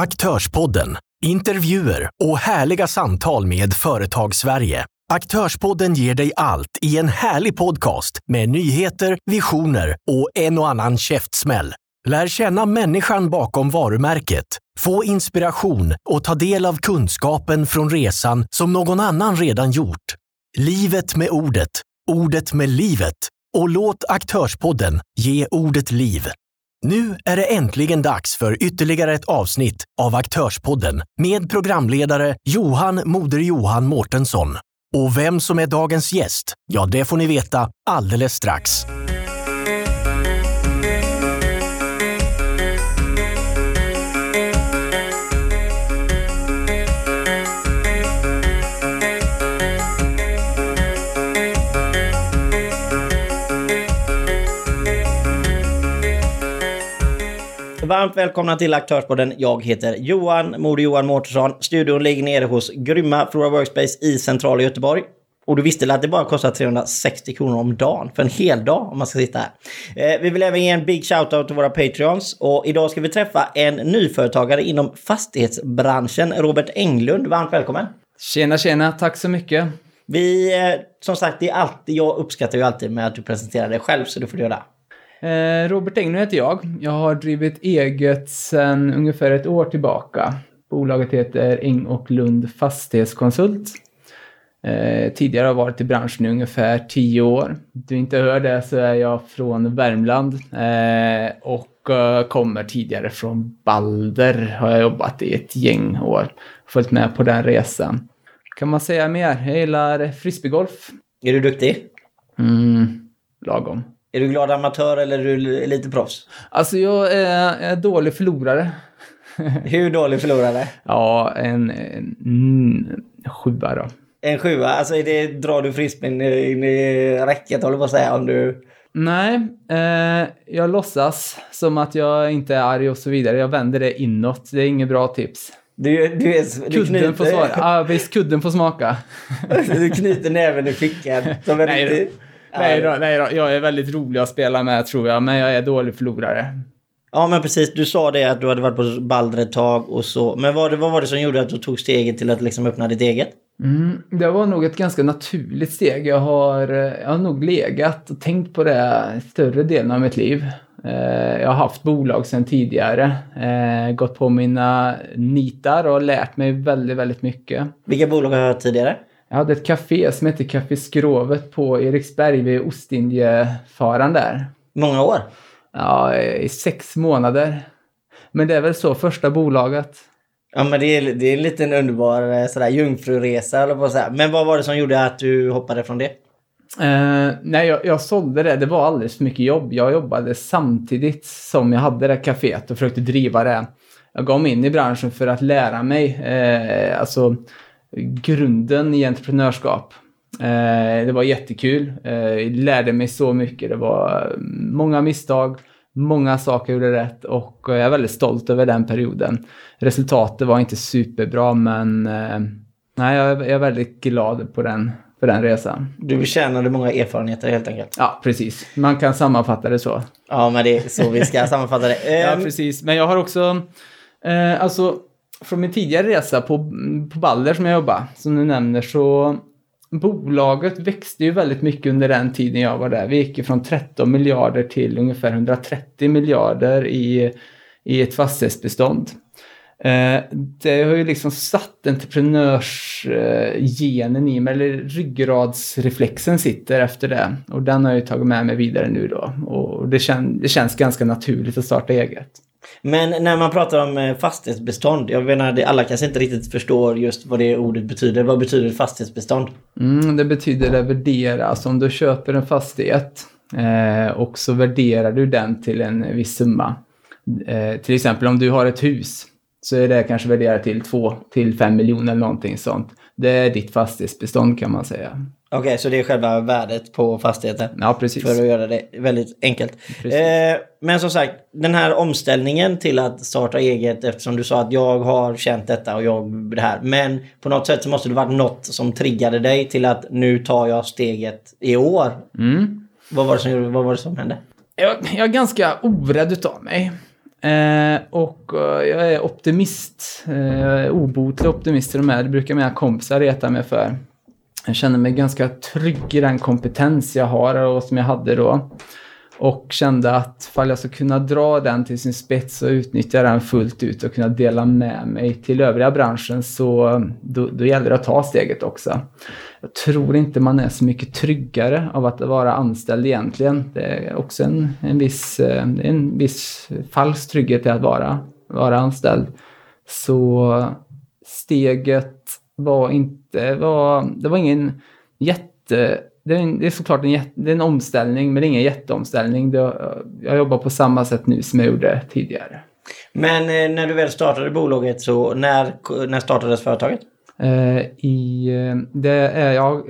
Aktörspodden, intervjuer och härliga samtal med Företagssverige. Aktörspodden ger dig allt i en härlig podcast med nyheter, visioner och en och annan käftsmäll. Lär känna människan bakom varumärket, få inspiration och ta del av kunskapen från resan som någon annan redan gjort. Livet med ordet, ordet med livet och låt Aktörspodden ge ordet liv. Nu är det äntligen dags för ytterligare ett avsnitt av Aktörspodden med programledare Johan Moder Johan Mårtensson. Och vem som är dagens gäst, ja det får ni veta alldeles strax. Varmt välkomna till Aktörspodden. Jag heter Johan Moder Johan Mårtensson. Studion ligger nere hos grymma Flora Workspace i centrala Göteborg. Och du visste att det bara kostar 360 kronor om dagen för en hel dag om man ska sitta här. Eh, vi vill även ge en big shout-out till våra Patreons. Och idag ska vi träffa en nyföretagare inom fastighetsbranschen, Robert Englund. Varmt välkommen! Tjena, tjena. Tack så mycket. Vi, eh, som sagt, det är alltid, jag uppskattar ju alltid med att du presenterar dig själv, så du får göra. Eh, Robert Englund heter jag. Jag har drivit eget sedan ungefär ett år tillbaka. Bolaget heter Eng och Lund Fastighetskonsult. Eh, tidigare har jag varit i branschen i ungefär tio år. Du inte hör det så är jag från Värmland eh, och kommer tidigare från Balder. Har jag jobbat i ett gäng år. Följt med på den resan. Kan man säga mer? Jag gillar frisbeegolf. Är du duktig? Mm, lagom. Är du glad amatör eller är du elitproffs? Alltså jag är, är dålig förlorare. Hur dålig förlorare? Ja, en, en, en sjua då. En sjua? Alltså är det, drar du frisbeen in i räcket håller på att säga om du... Nej, eh, jag låtsas som att jag inte är arg och så vidare. Jag vänder det inåt. Det är inget bra tips. Du, du är, du kudden får smaka. Ja, visst, kudden får smaka. du knyter näven i fickan. Nej, riktig... Nej då, nej då, jag är väldigt rolig att spela med tror jag, men jag är dålig förlorare. Ja men precis, du sa det att du hade varit på Balder ett tag och så. Men vad, vad var det som gjorde att du tog steget till att liksom öppna ditt eget? Mm, det var nog ett ganska naturligt steg. Jag har, jag har nog legat och tänkt på det större delen av mitt liv. Eh, jag har haft bolag sedan tidigare, eh, gått på mina nitar och lärt mig väldigt, väldigt mycket. Vilka bolag har du haft tidigare? Jag hade ett café som hette Café Skrovet på Eriksberg vid Ostindiefaran där. Många år? Ja, i sex månader. Men det är väl så, första bolaget. Ja men det är, det är en liten underbar eh, sådär jungfruresa eller på så Men vad var det som gjorde att du hoppade från det? Eh, nej, jag, jag sålde det. Det var alldeles för mycket jobb. Jag jobbade samtidigt som jag hade det kaféet och försökte driva det. Jag gav mig in i branschen för att lära mig. Eh, alltså grunden i entreprenörskap. Eh, det var jättekul. Eh, lärde mig så mycket. Det var många misstag, många saker jag gjorde rätt och jag är väldigt stolt över den perioden. Resultatet var inte superbra men eh, nej, jag är, jag väldigt glad på den, på den resan. Du tjänade många erfarenheter helt enkelt. Ja, precis. Man kan sammanfatta det så. Ja, men det är så vi ska sammanfatta det. ja, Ehm, precis. Men jag har också, eh, alltså från min tidigare resa på, på Balder som jag jobbade, som du nämner, så bolaget växte ju väldigt mycket under den tiden jag var där. Vi gick från 13 miljarder till ungefär 130 miljarder i, i ett fastighetsbestånd. Eh, det har ju liksom satt entreprenörsgenen i mig, eller ryggradsreflexen sitter efter det. Och den har jag ju tagit med mig vidare nu då. Och det, kän, det känns ganska naturligt att starta eget. Men när man pratar om eh, fastighetsbestånd, jag menar alla kanske inte riktigt förstår just vad det ordet betyder. Vad betyder fastighetsbestånd? Mm, det betyder att värdera. Alltså om du köper en fastighet eh, och så värderar du den till en viss summa. Eh, till exempel om du har ett hus så är det kanske värderat till 2 till 5 miljoner eller någonting sånt. Det är ditt fastighetsbestånd kan man säga. Okej, så det är själva värdet på fastigheten? Ja, precis. För att göra det väldigt enkelt. Eh, men som sagt, den här omställningen till att starta eget eftersom du sa att jag har känt detta och jag det här. Men på något sätt så måste det varit något som triggade dig till att nu tar jag steget i år. Mm. Vad var det som, vad var det som hände? Jag, jag är ganska orädd utav mig. Eh, och eh, jag är optimist. Eh, jag är obotlig optimist till och med. Det brukar mina kompisar reta mig för. Jag kände mig ganska trygg i den kompetens jag har och som jag hade då. Och kände att fall jag ska kunna dra den till sin spets och utnyttja den fullt ut och kunna dela med mig till övriga branschen så då, då gäller det att ta steget också. Jag tror inte man är så mycket tryggare av att vara anställd egentligen. Det är också en, en, viss, eh, en viss falsk trygghet i att vara, vara anställd. Så steget var inte, var, det var ingen jätte det är, en, det är såklart en, det är en omställning, men det är ingen jätteomställning. Det, jag jobbar på samma sätt nu som jag gjorde tidigare. Men eh, när du väl startade bolaget, så när, när startades företaget? Eh, I, eh, det är jag,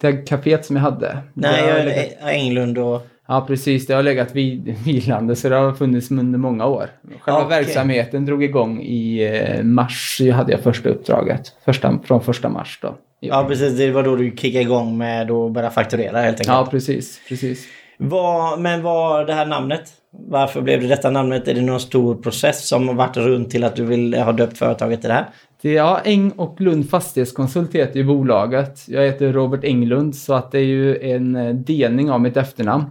det kaféet som jag hade. Nej, jag, legat, Englund och... Ja, precis. Det har legat vid, vilande så det har funnits under många år. Själva okay. verksamheten drog igång i eh, mars, hade jag första uppdraget. Första, från första mars då. Ja, precis. Det var då du kickade igång med att börja fakturera helt enkelt. Ja, precis. precis. Vad, men vad det här namnet? Varför blev det detta namnet? Är det någon stor process som har varit runt till att du vill ha döpt företaget till det här? Det är, ja, Eng och Lund Fastighetskonsult heter ju bolaget. Jag heter Robert Englund så att det är ju en eh, delning av mitt efternamn.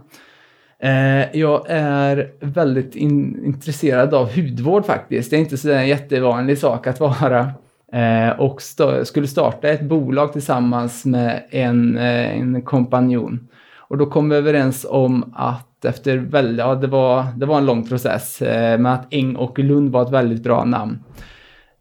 Eh, jag är väldigt in, intresserad av hudvård faktiskt. Det är inte så en jättevanlig sak att vara. Eh, och st skulle starta ett bolag tillsammans med en, eh, en kompanjon. Och då kom vi överens om att efter väldigt, ja det var, det var en lång process, eh, men att Eng och Lund var ett väldigt bra namn.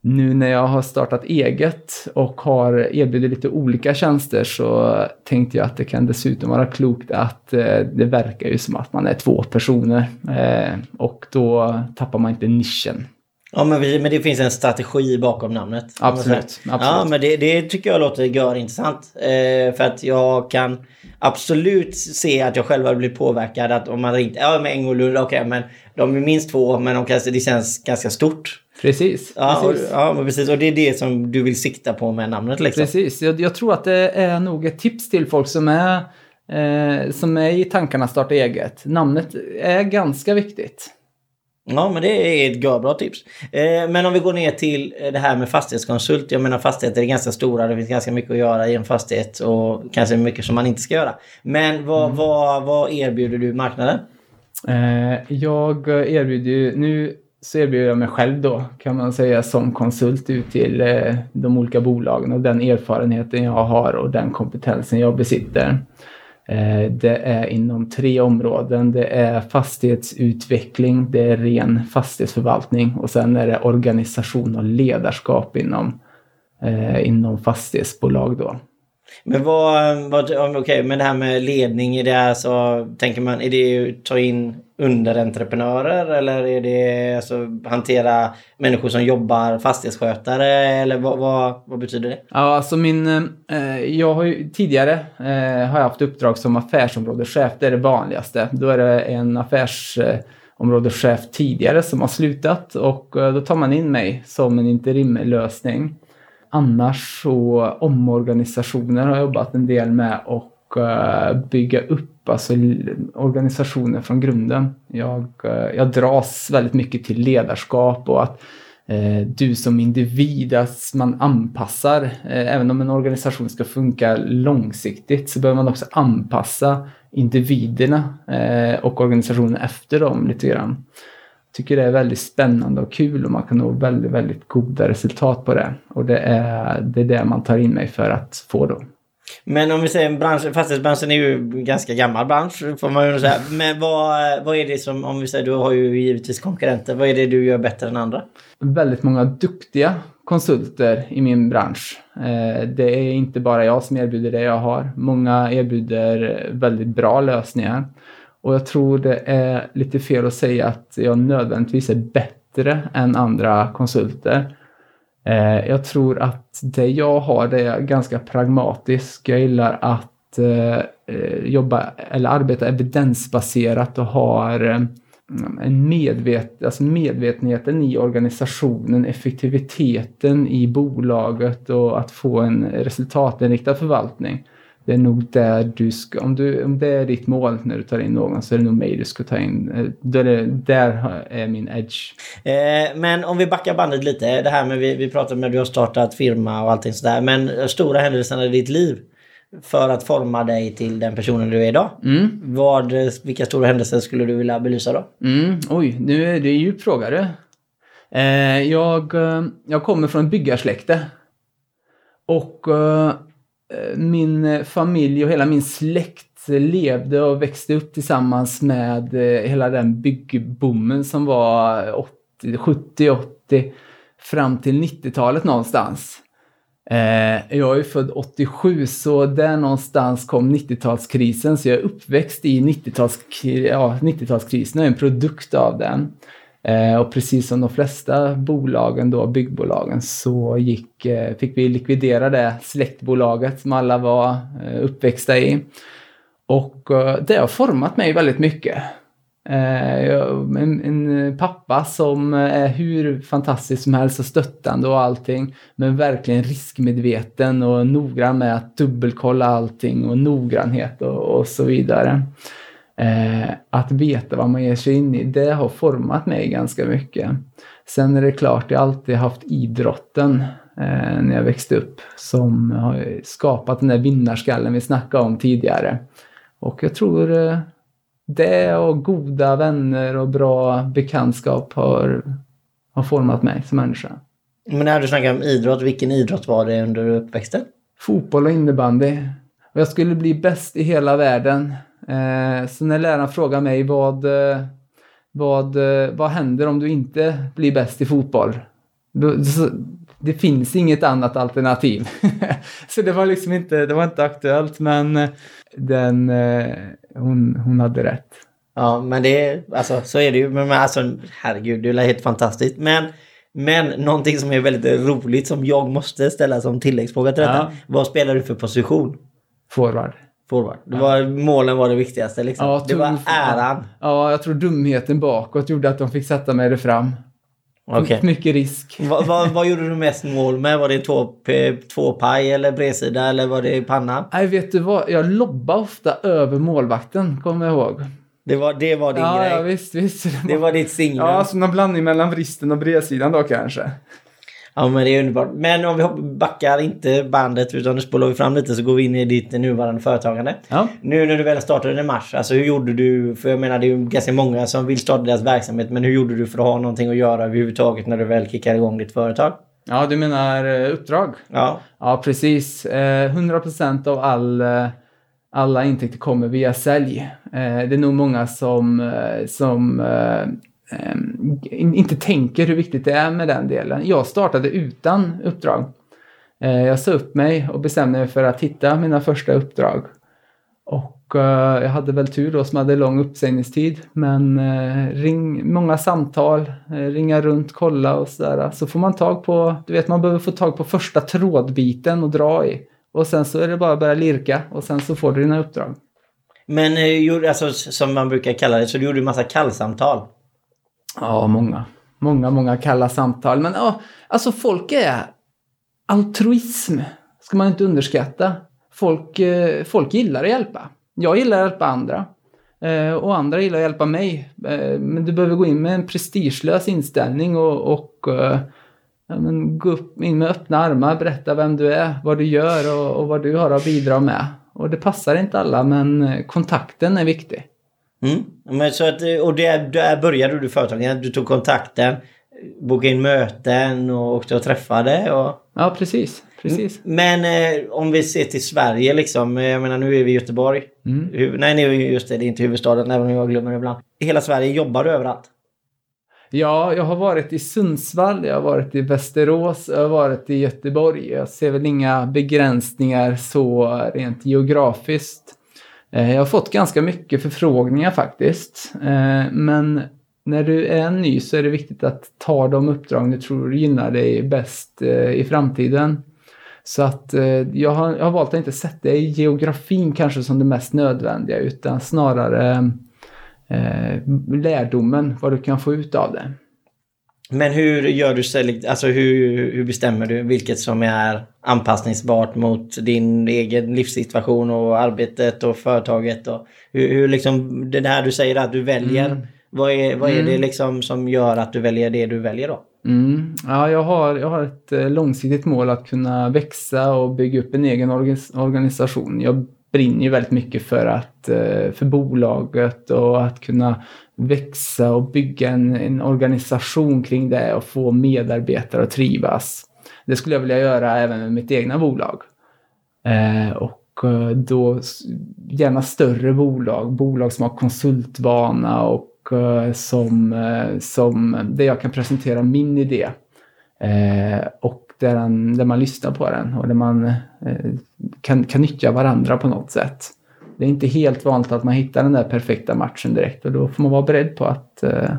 Nu när jag har startat eget och har erbjudit lite olika tjänster så tänkte jag att det kan dessutom vara klokt att eh, det verkar ju som att man är två personer eh, och då tappar man inte nischen. Ja, men, men det finns en strategi bakom namnet. Absolut. absolut. Ja, men det, det tycker jag låter görintressant. Eh, för att jag kan absolut se att jag själv har blivit påverkad. Att om man ringt, ja men Engolund, okej, okay, men de är minst två, men de kanske, det känns ganska stort. Precis. Ja, precis. Och, ja, precis. Och det är det som du vill sikta på med namnet liksom. Precis. Jag, jag tror att det är nog ett tips till folk som är, eh, som är i tankarna att starta eget. Namnet är ganska viktigt. Ja, men det är ett bra tips. Eh, men om vi går ner till det här med fastighetskonsult. Jag menar fastigheter är ganska stora. Det finns ganska mycket att göra i en fastighet och kanske mycket som man inte ska göra. Men vad, mm. vad, vad erbjuder du marknaden? Eh, jag erbjuder ju, nu så erbjuder jag mig själv då kan man säga som konsult ut till eh, de olika bolagen och den erfarenheten jag har och den kompetensen jag besitter. Eh, det är inom tre områden. Det är fastighetsutveckling, det är ren fastighetsförvaltning och sen är det organisation och ledarskap inom, eh, inom fastighetsbolag. Då. Men vad, vad okej, okay, men det här med ledning, är det alltså, tänker man, är det att ta in underentreprenörer eller är det alltså hantera människor som jobbar fastighetsskötare eller vad, vad, vad betyder det? Ja, alltså min, eh, jag har ju tidigare eh, har jag haft uppdrag som affärsområdeschef, det är det vanligaste. Då är det en affärsområdeschef eh, tidigare som har slutat och eh, då tar man in mig som en interimlösning. Annars så omorganisationer har jag jobbat en del med och eh, bygga upp alltså, organisationer från grunden. Jag, eh, jag dras väldigt mycket till ledarskap och att eh, du som individ, att man anpassar. även om en organisation ska funka långsiktigt så behöver man också anpassa individerna och organisationen efter dem lite grann tycker det är väldigt spännande och kul och man kan nå väldigt, väldigt goda resultat på det. Och det är det, är det man tar in mig för att få då. Men om vi säger bransch, fastighetsbranschen är ju en ganska gammal bransch får man ju säga. Men vad, vad är det som, om vi säger, du har ju givetvis konkurrenter. Vad är det du gör bättre än andra? Väldigt många duktiga konsulter i min bransch. Eh, det är inte bara jag som erbjuder det jag har. Många erbjuder väldigt bra lösningar. Och jag tror det är lite fel att säga att jag nödvändigtvis är bättre än andra konsulter. Eh, jag tror att det jag har det är ganska pragmatiskt. Jag gillar att eh, eh, jobba eller arbeta evidensbaserat och har eh, en medvet, alltså medvetenheten i organisationen, effektiviteten i bolaget och att få en resultatinriktad förvaltning det är nog där du ska, om, du, om det är ditt mål när du tar in någon så är det nog mig du ska ta in. Eh, där, där är min edge. Eh, men om vi backar bandet lite. Det här med vi, vi pratade med att du har startat firma och allting sådär. Men stora händelserna i ditt liv för att forma dig till den personen du är idag. Mm. Vad, vilka stora händelser skulle du vilja belysa då? Mm. Oj, nu är det en djup fråga du. Eh, jag, eh, jag kommer från byggarsläkte. Och eh, Eh, min eh, familj och hela min släkt levde och växte upp tillsammans med eh, hela den byggboomen som var 70-80 fram till 90-talet någonstans. Jag är född 87 så där någonstans kom 90-talskrisen så jag är uppväxt i 90-talskrisen ja, 90 och är en produkt av den. Eh, och precis som de flesta bolagen då, byggbolagen, så gick, eh, fick vi likvidera det släktbolaget som alla var eh, uppväxta i. Och eh, det har format mig väldigt mycket. Eh, en, en, pappa som är hur fantastisk som helst och stöttande och allting. Men verkligen riskmedveten och noggrann med att dubbelkolla allting och noggrannhet och, och så vidare. Eh, att veta vad man ger sig in i, det har format mig ganska mycket. Sen är det klart, jag har alltid haft idrotten eh, när jag växte upp som har skapat den där vinnarskallen vi snackade om tidigare. Och jag tror eh, det och goda vänner och bra bekantskap har, har format mig som människa. Men när du snackar om idrott, vilken idrott var det under uppväxten? Fotboll och innebandy. Och jag skulle bli bäst i hela världen. Eh, så när läraren frågar mig vad, eh, vad, eh, vad händer om du inte blir bäst i fotboll? det finns inget annat alternativ. så det var liksom inte, det var inte aktuellt men den, hon, hon hade rätt. Ja, men det alltså så är det ju. Men alltså herregud, det är helt fantastiskt. Men, men någonting som är väldigt roligt som jag måste ställa som tilläggsfråga till detta. Ja. Vad spelar du för position? Forward. Forward. Det var, ja. Målen var det viktigaste liksom. Ja, det var äran. Ja, jag tror dumheten bakåt gjorde att de fick sätta mig där fram. Okay. Mycket risk. vad, vad, vad, gjorde du mest mål med? Var det två, två paj eller bredsida eller var det panna? Nej, vet du vad? Jag lobbade ofta över målvakten, kommer jag ihåg. Det var, det var din ja, grej? Ja, visst, visst. Det var, det var ditt signum? Ja, som en blandning mellan vristen och bredsidan då kanske. Ja men det är underbart. Men om vi backar inte bandet utan nu spolar vi fram lite så går vi in i ditt nuvarande företagande. Ja. Nu när du väl startade i mars, alltså hur gjorde du? För jag menar det är ju ganska många som vill starta deras verksamhet men hur gjorde du för att ha någonting att göra överhuvudtaget när du väl kickar igång ditt företag? Ja du menar eh, uppdrag? Ja. Ja precis. 100% eh, av all eh, alla intäkter kommer via sälj. Det är nog många som, som Ehm, inte tänker hur viktigt det är med den delen. Jag startade utan uppdrag. Eh, jag sa upp mig och bestämde mig för att hitta mina första uppdrag. Och eh, jag hade väl tur då som hade lång uppsägningstid. Men eh, ring, många samtal, eh, ringa runt, kolla och sådär. Så får man tag på, du vet man behöver få tag på första trådbiten och dra i. Och sen så är det bara att börja lirka och sen så får du dina uppdrag. Men eh, alltså, som man brukar kalla det, så du gjorde en massa kallsamtal? Ja, många. Många, många kalla samtal. Men ja, alltså folk är... Altruism ska man inte underskatta. Folk, eh, folk gillar att hjälpa. Jag gillar att hjälpa andra. Eh, och andra gillar att hjälpa mig. Eh, men du behöver gå in med en prestigelös inställning och, och ja, men gå upp in med öppna armar, berätta vem du är, vad du gör och, och vad du har att bidra med. Och det passar inte alla, men kontakten är viktig. Mm. Men så att, och där, där började du företaget. Du tog kontakten, bokade in möten och åkte och träffade. Och... Ja, precis. precis. Men eh, om vi ser till Sverige liksom. Jag menar nu är vi i Göteborg. Mm. Nej, nej, just det. Det är inte huvudstaden även om jag glömmer det ibland. I hela Sverige jobbar du överallt? Ja, jag har varit i Sundsvall, jag har varit i Västerås, jag har varit i Göteborg. Jag ser väl inga begränsningar så rent geografiskt. Eh, jag har fått ganska mycket förfrågningar faktiskt. Eh, men när du är ny så är det viktigt att ta de uppdrag du tror gynnar dig bäst eh, i framtiden. Så att jag har, jag har valt att inte sätta geografin kanske som det mest nödvändiga utan snarare eh, lärdomen, vad du kan få ut av det. Men hur gör du selekt, alltså hur, hur bestämmer du vilket som är anpassningsbart mot din egen livssituation och arbetet och företaget? Och hur, hur liksom, det här du säger att du väljer, mm. vad är, vad är mm. det liksom som gör att du väljer det du väljer då? Mm. Ja, jag har, jag har ett eh, långsiktigt mål att kunna växa och bygga upp en egen organisation. Jag brinner ju väldigt mycket för, att, eh, för bolaget och att kunna växa och bygga en, en organisation kring det och få medarbetare att trivas. Det skulle jag vilja göra även med mitt egna bolag. Eh, och eh, då gärna större bolag, bolag som har konsultvana och eh, som, eh, som, där jag kan presentera min idé. Eh, och där, den, där man lyssnar på den och där man eh, kan, kan nyttja varandra på något sätt. Det är inte helt vanligt att man hittar den där perfekta matchen direkt och då får man vara beredd på att eh,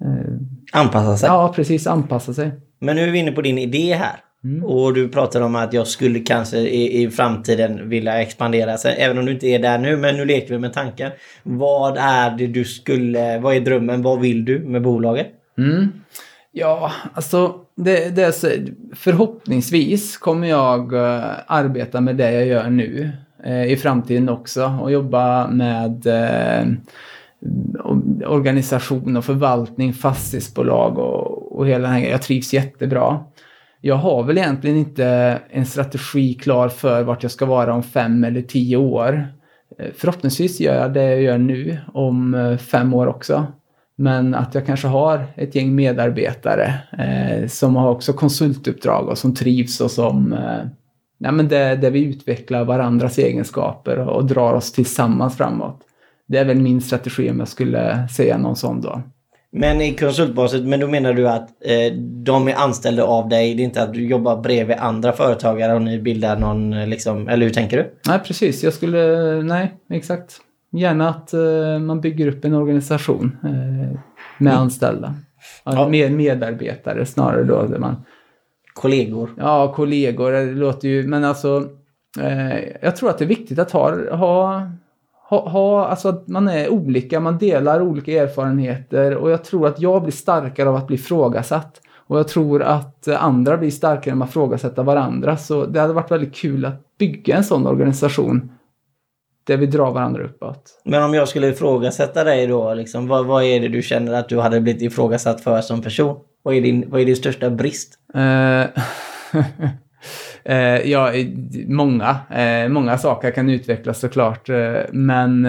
eh, Anpassa sig? Ja, precis. Anpassa sig. Men nu är vi inne på din idé här. Mm. Och du pratar om att jag skulle kanske i, i framtiden vilja expandera. Så även om du inte är där nu, men nu leker vi med tanken. Vad är det du skulle... Vad är drömmen? Vad vill du med bolaget? Mm. Ja, alltså det, det är så, förhoppningsvis kommer jag uh, arbeta med det jag gör nu Eh, i framtiden också och jobba med eh, organisation och förvaltning, fastighetsbolag och, och hela den här Jag trivs jättebra. Jag har väl egentligen inte en strategi klar för vart jag ska vara om fem eller tio år. Eh, förhoppningsvis gör jag det jag gör nu om fem år också. Men att jag kanske har ett gäng medarbetare eh, som har också konsultuppdrag och som trivs och som eh, nej, men det, där vi utvecklar varandras egenskaper och, drar oss tillsammans framåt. Det är väl min strategi om jag skulle säga någon sån då. Men i konsultbaset, men då menar du att eh, de är anställda av dig? Det är inte att du jobbar bredvid andra företagare och ni bildar någon, eh, liksom, eller hur tänker du? Nej, precis. Jag skulle, nej, exakt. Gärna att uh, man bygger upp en organisation uh, med mm. anställda. Ja. Med medarbetare snarare då. Där man, kollegor. Ja, kollegor. Det låter ju, men alltså uh, jag tror att det är viktigt att ha, ha ha, ha, alltså att man är olika, man delar olika erfarenheter och jag tror att jag blir starkare av att bli frågasatt. Och jag tror att andra blir starkare av att ifrågasätta varandra. Så det hade varit väldigt kul att bygga en sån organisation där vi drar varandra uppåt. Men om jag skulle ifrågasätta dig då, liksom, vad, vad är det du känner att du hade blivit ifrågasatt för som person? Vad är din, vad är din största brist? Uh, uh, ja, många. Uh, många saker kan utvecklas såklart. men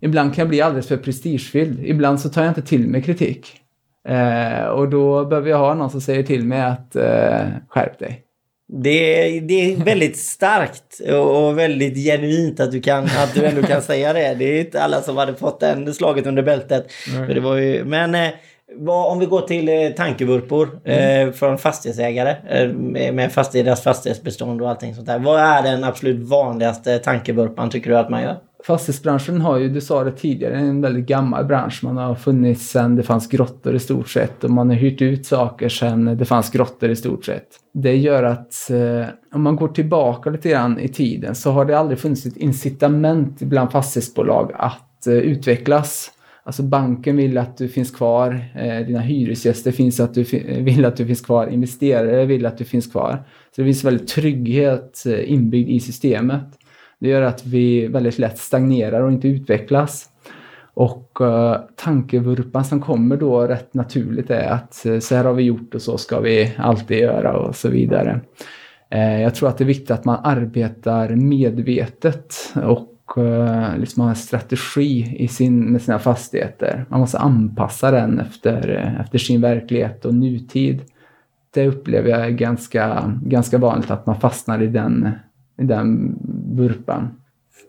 ibland kan jag bli alldeles för prestigefylld. Ibland så tar jag inte till mig kritik. och då behöver jag ha någon som säger till mig att skärp dig. Det är, det är väldigt starkt och väldigt genuint att du, kan, att du ändå kan säga det. Det är inte alla som hade fått den slaget under bältet. Mm. Ju, men eh, vad, om vi går till eh, tankevurpor mm. eh, från fastighetsägare eh, med fastighet, deras fastighetsbestånd och allting sånt där. Vad är den absolut vanligaste tankevurpan tycker du att man gör? Fastighetsbranschen har ju, du sa det tidigare, en väldigt gammal bransch. Man har funnits sedan det fanns grottor i stort sett och man har hyrt ut saker sedan det fanns grottor i stort sett. Det gör att eh, om man går tillbaka lite grann i tiden så har det aldrig funnits ett incitament bland fastighetsbolag att eh, utvecklas. Alltså banken vill att du finns kvar, eh, dina hyresgäster finns att du vill att du finns kvar, investerare vill att du finns kvar. Så det finns väldigt trygghet eh, inbyggd i systemet. Det gör att vi väldigt lätt stagnerar och inte utvecklas. Och eh, tankevurpan som kommer då rätt naturligt är att eh, så här har vi gjort och så ska vi alltid göra och så vidare. Eh, jag tror att det är viktigt att man arbetar medvetet och liksom har en strategi i sin, med sina fastigheter. Man måste anpassa den efter, efter sin verklighet och nutid. Det upplever jag är ganska, ganska vanligt att man fastnar i den, i den vurpan.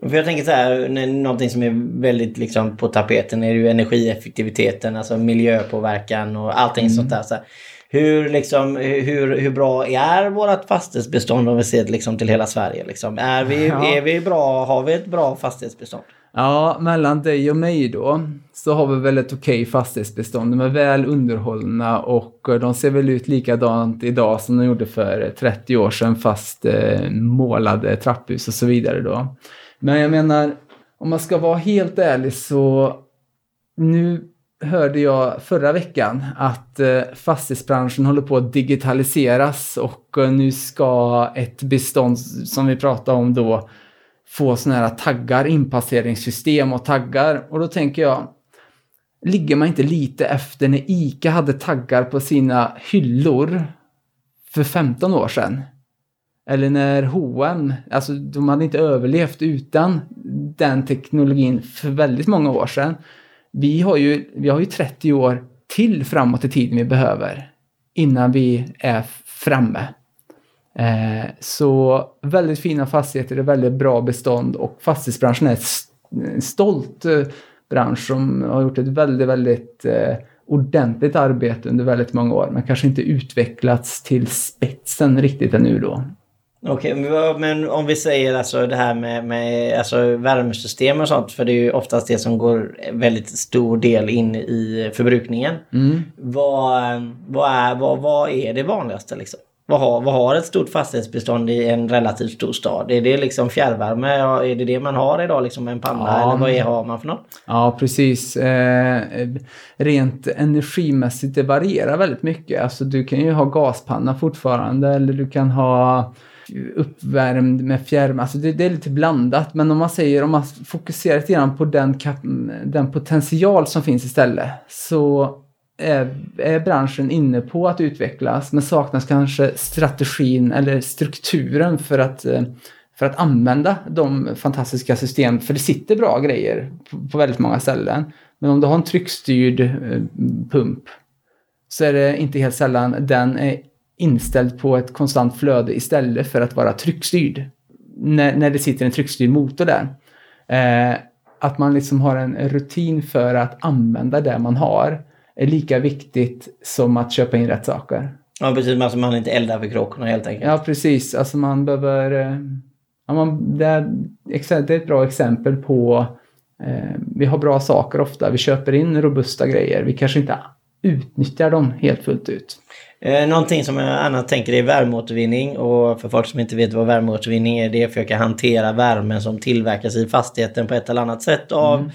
För jag tänker så här, någonting som är väldigt liksom på tapeten är ju energieffektiviteten, alltså miljöpåverkan och allting mm. sånt där. Så här. Hur, liksom, hur, hur bra är vårt fastighetsbestånd om vi ser liksom till hela Sverige? Liksom? Är, vi, ja. är vi bra, har vi ett bra fastighetsbestånd? Ja, mellan dig och mig då så har vi väl ett okej fastighetsbestånd. De är väl underhållna och de ser väl ut likadant idag som de gjorde för 30 år sedan fast eh, målade trapphus och så vidare då. Men jag menar, om man ska vara helt ärlig så nu hörde jag förra veckan att eh, fastighetsbranschen håller på att digitaliseras och eh, nu ska ett bestånd som vi pratade om då få sådana här taggar, inpasseringssystem och taggar. Och då tänker jag, ligger man inte lite efter när ICA hade taggar på sina hyllor för 15 år sedan? Eller när H&M, alltså de hade inte överlevt utan den teknologin för väldigt många år sedan. Vi har ju, vi har ju 30 år till framåt i tiden vi behöver innan vi är framme. Eh, så väldigt fina fastigheter, det är väldigt bra bestånd och fastighetsbranschen är en stolt eh, bransch som har gjort ett väldigt, väldigt eh, ordentligt arbete under väldigt många år men kanske inte utvecklats till spetsen riktigt ännu då. Okej, okay, men om vi säger alltså det här med, med alltså värmesystem och sånt, för det är ju oftast det som går väldigt stor del in i förbrukningen. Mm. Vad, vad, är, vad, vad är det vanligaste liksom? Vad har, vad har ett stort fastighetsbestånd i en relativt stor stad? Är det liksom fjärrvärme? Är det det man har idag? Liksom en panna? Ja, eller vad är, har man för något? Ja, precis. Eh, rent energimässigt, det varierar väldigt mycket. Alltså du kan ju ha gaspanna fortfarande eller du kan ha uppvärmd med fjärrvärme. Alltså det, det, är lite blandat. Men om man säger, om man fokuserar lite grann på den, den potential som finns istället. Så är, är branschen inne på att utvecklas men saknas kanske strategin eller strukturen för att, eh, för att använda de fantastiska system. För det sitter bra grejer på, på väldigt många ställen. Men om du har en tryckstyrd eh, pump så är det inte helt sällan den är inställd på ett konstant flöde istället för att vara tryckstyrd. När, när det sitter en tryckstyrd motor där. Eh, att man liksom har en rutin för att använda det man har är lika viktigt som att köpa in rätt saker. Ja, precis. Alltså man inte eldar för kråkorna helt enkelt. Ja, precis. Alltså man behöver... Eh, ja, man, det, är, det är ett bra exempel på... Eh, vi har bra saker ofta. Vi köper in robusta grejer. Vi kanske inte utnyttjar dem helt fullt ut. Eh, någonting som jag annars tänker är värmeåtervinning och för folk som inte vet vad värmeåtervinning är det är att försöka hantera värmen som tillverkas i fastigheten på ett eller annat sätt av mm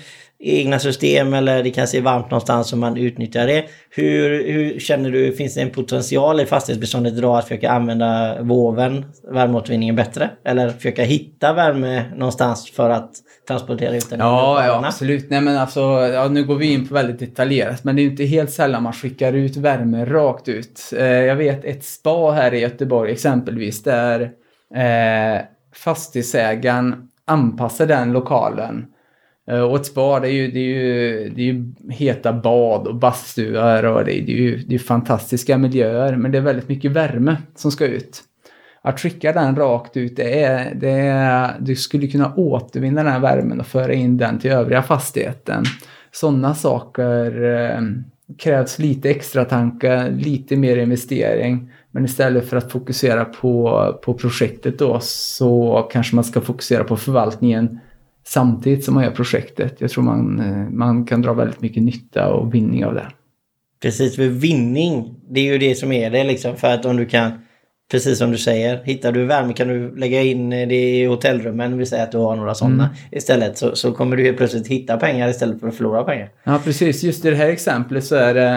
egna system eller det kanske är varmt någonstans och man utnyttjar det. Hur, hur känner du, finns det en potential i fastighetsbeståndet idag att försöka använda våven, värmeåtervinningen bättre? Eller försöka hitta värme någonstans för att transportera ut den? Ja, ja absolut. Nej men alltså, ja, nu går vi in på väldigt detaljerat men det är inte helt sällan man skickar ut värme rakt ut. Eh, jag vet ett spa här i Göteborg exempelvis där eh, fastighetsägaren anpassar den lokalen Eh, och ett spa, det är ju, det är ju, det är ju heta bad och bastuar och det är, det är ju det är fantastiska miljöer. Men det är väldigt mycket värme som ska ut. Att skicka den rakt ut, det är, det är, du skulle kunna återvinna den här värmen och föra in den till övriga fastigheten. Sådana saker eh, krävs lite extra tankar, lite mer investering. Men istället för att fokusera på, på projektet då så kanske man ska fokusera på förvaltningen samtidigt som man gör projektet. Jag tror man, eh, man kan dra väldigt mycket nytta och vinning av det. Precis, för vinning, det är ju det som är det liksom. För att om du kan, precis som du säger, hittar du värme kan du lägga in det i hotellrummen, vill säga att du har några sådana mm. istället. Så, så kommer du helt plötsligt hitta pengar istället för att förlora pengar. Ja, precis. Just i det här exemplet så är det,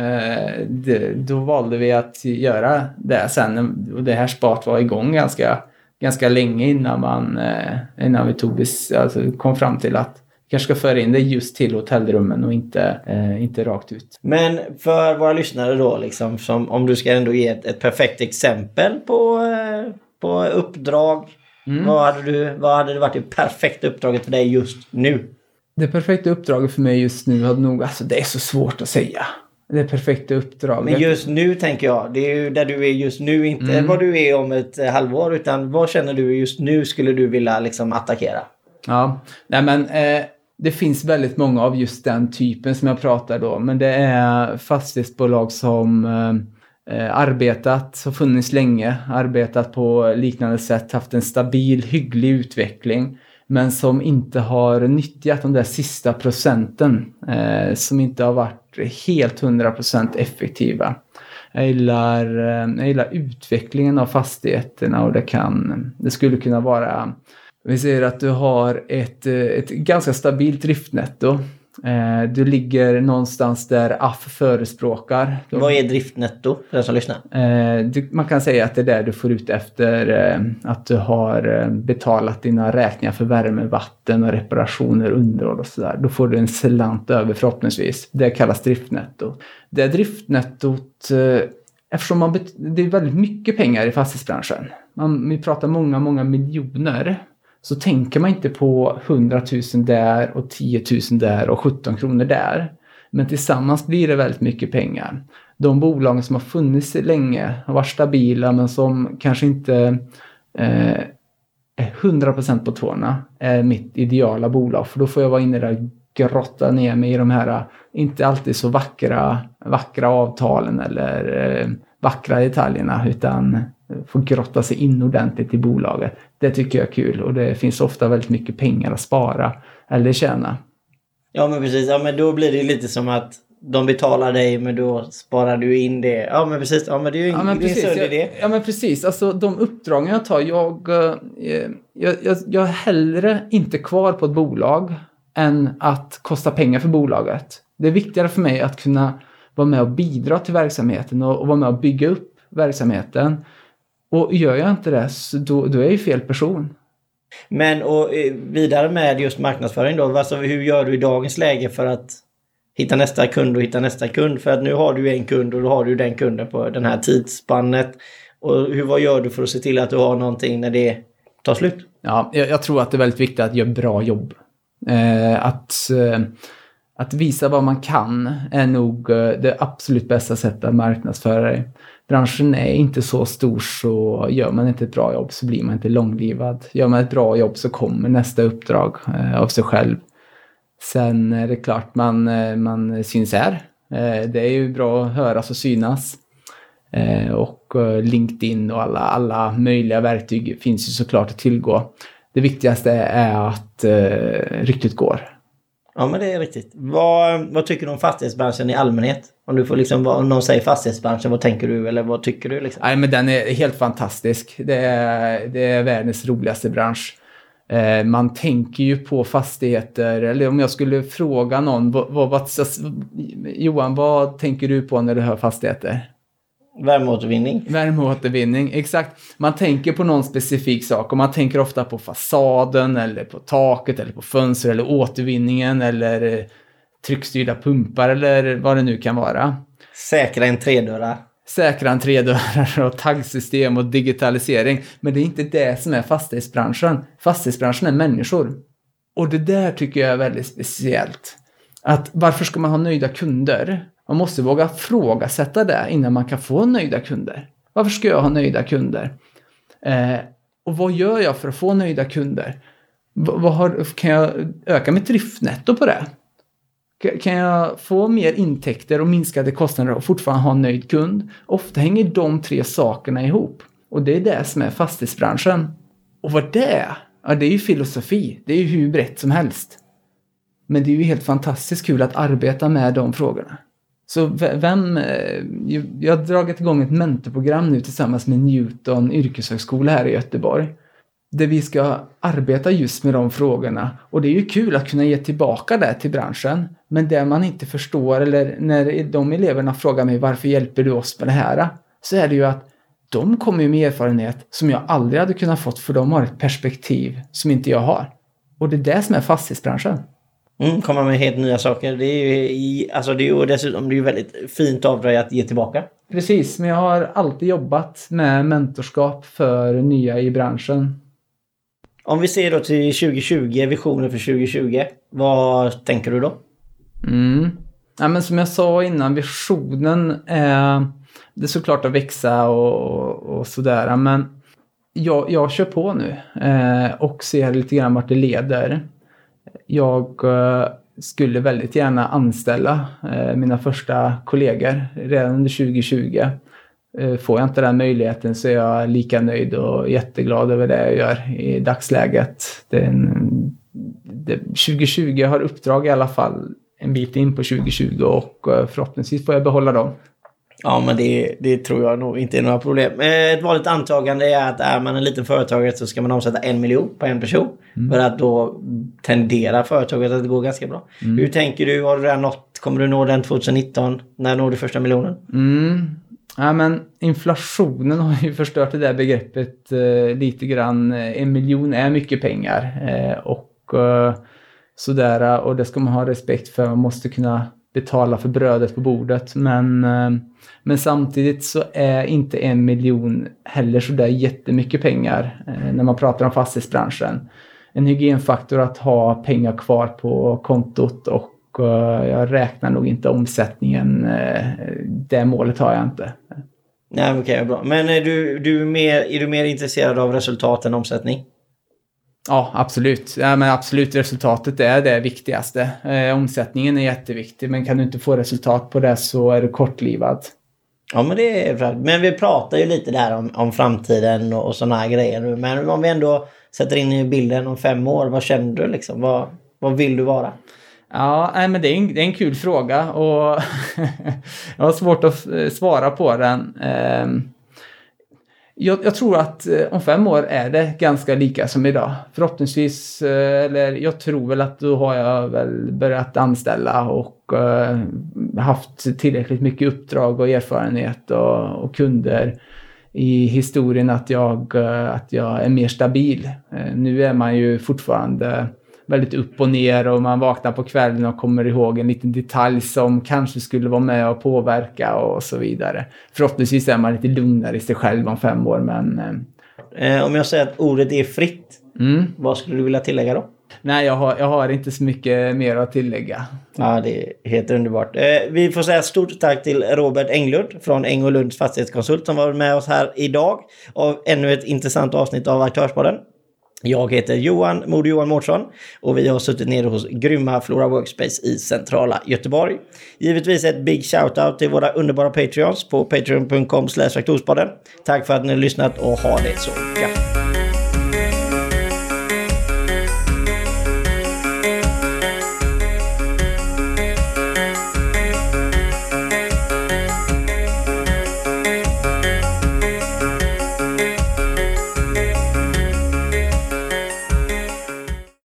eh, det, då valde vi att göra det sen. Och det här spat var igång ganska ganska länge innan, man, eh, innan vi tog, alltså, kom fram till att kanske ska föra in det just till hotellrummen och inte, eh, inte rakt ut. Men för våra lyssnare då, liksom, som, om du ska ändå ge ett, ett perfekt exempel på, eh, på uppdrag. Mm. Vad, hade du, vad hade det varit det perfekta uppdraget för dig just nu? Det perfekta uppdraget för mig just nu hade nog, alltså det är så svårt att säga det perfekta uppdraget. Men just nu tänker jag, det är ju där du är just nu, inte mm. vad du är om ett eh, halvår, utan vad känner du just nu skulle du vilja liksom attackera? Ja, nej men eh, det finns väldigt många av just den typen som jag pratar då, men det är fastighetsbolag som eh, eh arbetat, har funnits länge, arbetat på liknande sätt, haft en stabil, hygglig utveckling men som inte har nyttjat de där sista procenten. Eh, som inte har varit helt 100% effektiva. Jag gillar, eh, jag gillar utvecklingen av fastigheterna och det kan, det skulle kunna vara vi säger att du har ett, eh, ett ganska stabilt driftnetto Eh, du ligger någonstans där AFF förespråkar. Vad är driftnetto för den som lyssnar? Eh, du, man kan säga att det är där du får ut efter eh, att du har eh, betalat dina räkningar för värme, vatten och reparationer, underhåll och sådär. Då får du en slant över förhoppningsvis. Det kallas driftnetto. Det driftnettot, eh, eftersom man det är väldigt mycket pengar i fastighetsbranschen. Man, vi pratar många, många miljoner så tänker man inte på 100 000 där och 10 000 där och 17 kronor där. Men tillsammans blir det väldigt mycket pengar. De bolagen som har funnits länge, har varit stabila men som kanske inte eh, är 100% på tårna är mitt ideala bolag. För då får jag vara inne där och grotta ner mig i de här inte alltid så vackra, vackra avtalen eller eh, vackra detaljerna utan få grotta sig in ordentligt i bolaget. Det tycker jag är kul och det finns ofta väldigt mycket pengar att spara eller tjäna. Ja men precis, ja men då blir det lite som att de betalar dig men då sparar du in det. Ja men precis, ja men det är ju en, ja, precis, en sund idé. Ja men precis, alltså de uppdragen jag tar, jag, eh, jag, jag, jag är hellre inte kvar på ett bolag än att kosta pengar för bolaget. Det är viktigare för mig att kunna vara med och bidra till verksamheten och, och vara med och bygga upp verksamheten och gör jag inte det, så då, då är jag ju fel person. Men och eh, vidare med just marknadsföring då. Alltså, hur gör du i dagens läge för att hitta nästa kund och hitta nästa kund? För att nu har du en kund och då har du den kunden på den här tidsspannet. Och hur, vad gör du för att se till att du har någonting när det tar slut? Ja, jag, jag tror att det är väldigt viktigt att göra bra jobb. Eh, att, eh, att visa vad man kan är nog eh, det absolut bästa sättet att marknadsföra dig branschen är inte så stor så gör man inte ett bra jobb så blir man inte långlivad. Gör man ett bra jobb så kommer nästa uppdrag eh, av sig själv. Sen är det klart man, eh, man syns här. Eh, det är ju bra att höras och synas. Eh, och LinkedIn och alla, alla möjliga verktyg finns ju såklart att tillgå. Det viktigaste är att ryktet går. Ja, men det är riktigt. Vad, vad tycker du om fastighetsbranschen i allmänhet? Om du får liksom, om någon säger fastighetsbranschen, vad tänker du eller vad tycker du? Liksom? Nej, men den är helt fantastisk. Det är, det är världens roligaste bransch. Eh, man tänker ju på fastigheter, eller om jag skulle fråga någon, vad, vad, vad, Johan, vad tänker du på när du hör fastigheter? Värmeåtervinning. Värmeåtervinning, exakt. Man tänker på någon specifik sak och man tänker ofta på fasaden eller på taket eller på fönster eller återvinningen eller eh, tryckstyrda pumpar eller vad det nu kan vara. Säkra entrédörrar. Säkra entrédörrar och taggsystem och digitalisering. Men det är inte det som är fastighetsbranschen. Fastighetsbranschen är människor. Och det där tycker jag är väldigt speciellt. Att varför ska man ha nöjda kunder? Man måste våga frågasätta det innan man kan få nöjda kunder. Varför ska jag ha nöjda kunder? Eh, och vad gör jag för att få nöjda kunder? V vad har, kan jag öka mitt driftnetto på det? Kan jag få mer intäkter och minskade kostnader och fortfarande ha en nöjd kund? Ofta hänger de tre sakerna ihop. Och det är det som är fastighetsbranschen. Och vad det är? Ja, det är ju filosofi. Det är ju hur brett som helst. Men det är ju helt fantastiskt kul att arbeta med de frågorna. Så vem... Eh, jag har dragit igång ett mentorprogram nu tillsammans med Newton yrkeshögskola här i Göteborg. Där vi ska arbeta just med de frågorna. Och det är ju kul att kunna ge tillbaka det till branschen. Men det man inte förstår, eller när de eleverna frågar mig varför hjälper du oss med det här? Så är det ju att de kommer med erfarenhet som jag aldrig hade kunnat fått för de har ett perspektiv som inte jag har. Och det är det som är fastighetsbranschen. Mm, komma med helt nya saker. Det är ju i, alltså det är ju dessutom det är väldigt fint av dig att ge tillbaka. Precis, men jag har alltid jobbat med mentorskap för nya i branschen. Om vi ser då till 2020, visioner för 2020. Vad tänker du då? Mm. Ja, men som jag sa innan, visionen är, det är såklart att växa och, och sådär. Men jag, jag kör på nu eh, och ser lite grann vart det leder. Jag eh, skulle väldigt gärna anställa eh, mina första kollegor redan under 2020. Eh, får jag inte den möjligheten så är jag lika nöjd och jätteglad över det jag gör i dagsläget. En, det, 2020 har uppdrag i alla fall en bit in på 2020 och förhoppningsvis får jag behålla dem. Ja, men det, det tror jag nog inte är några problem. Eh, ett vanligt antagande är att är man en liten företagare så ska man omsätta en miljon på en person. Mm. För att då tenderar företaget att det går ganska bra. Mm. Hur tänker du? Har du redan nått? Kommer du nå den 2019? När når du första miljonen? Mm. Ja, men inflationen har ju förstört det där begreppet eh, lite grann. En miljon är mycket pengar. Eh, och eh, sådär, och det ska man ha respekt för. Man måste kunna betala för brödet på bordet. Men, eh, men samtidigt så är inte en miljon heller sådär jättemycket pengar eh, när man pratar om fastighetsbranschen. En hygienfaktor att ha pengar kvar på kontot och eh, jag räknar nog inte omsättningen. Det målet har jag inte. Nej, okej, okay, bra. Men är du, du är, mer, är du mer intresserad av resultat än omsättning? Ja, absolut. Ja, men absolut, resultatet är det viktigaste. Eh, omsättningen är jätteviktig, men kan du inte få resultat på det så är du kortlivad. Ja, men det är. Men vi pratar ju lite där om, om framtiden och, och sådana här grejer. Men om vi ändå sätter in i bilden om fem år, vad känner du liksom? Vad, vad vill du vara? Ja, nej, men det är, en, det är en kul fråga och jag har svårt att eh, svara på den. Eh, jag, jag, tror att eh, om fem år är det ganska lika som idag. Förhoppningsvis, eh, eller jag tror väl att då har jag väl börjat anställa och eh, haft tillräckligt mycket uppdrag och erfarenhet och, och kunder i historien att jag, att jag är mer stabil. Nu är man ju fortfarande väldigt upp och ner och man vaknar på kvällen och kommer ihåg en liten detalj som kanske skulle vara med och påverka och så vidare. Förhoppningsvis är man lite lugnare i sig själv om fem år men... Eh, eh om jag säger att ordet är fritt, mm. vad skulle du vilja tillägga då? Nej, jag har, jag har inte så mycket mer att tillägga. Ja, det är helt underbart. Eh, vi får säga stort tack till Robert Englund från Eng Lunds fastighetskonsult som var med oss här idag av ännu ett intressant avsnitt av Aktörspodden. Jag heter Johan, Mode Johan Mårtsson och vi har suttit nere hos grymma Flora Workspace i centrala Göteborg. Givetvis ett big shout-out till våra underbara Patreons på patreon.com faktorspodden. Tack för att ni har lyssnat och ha det så gött!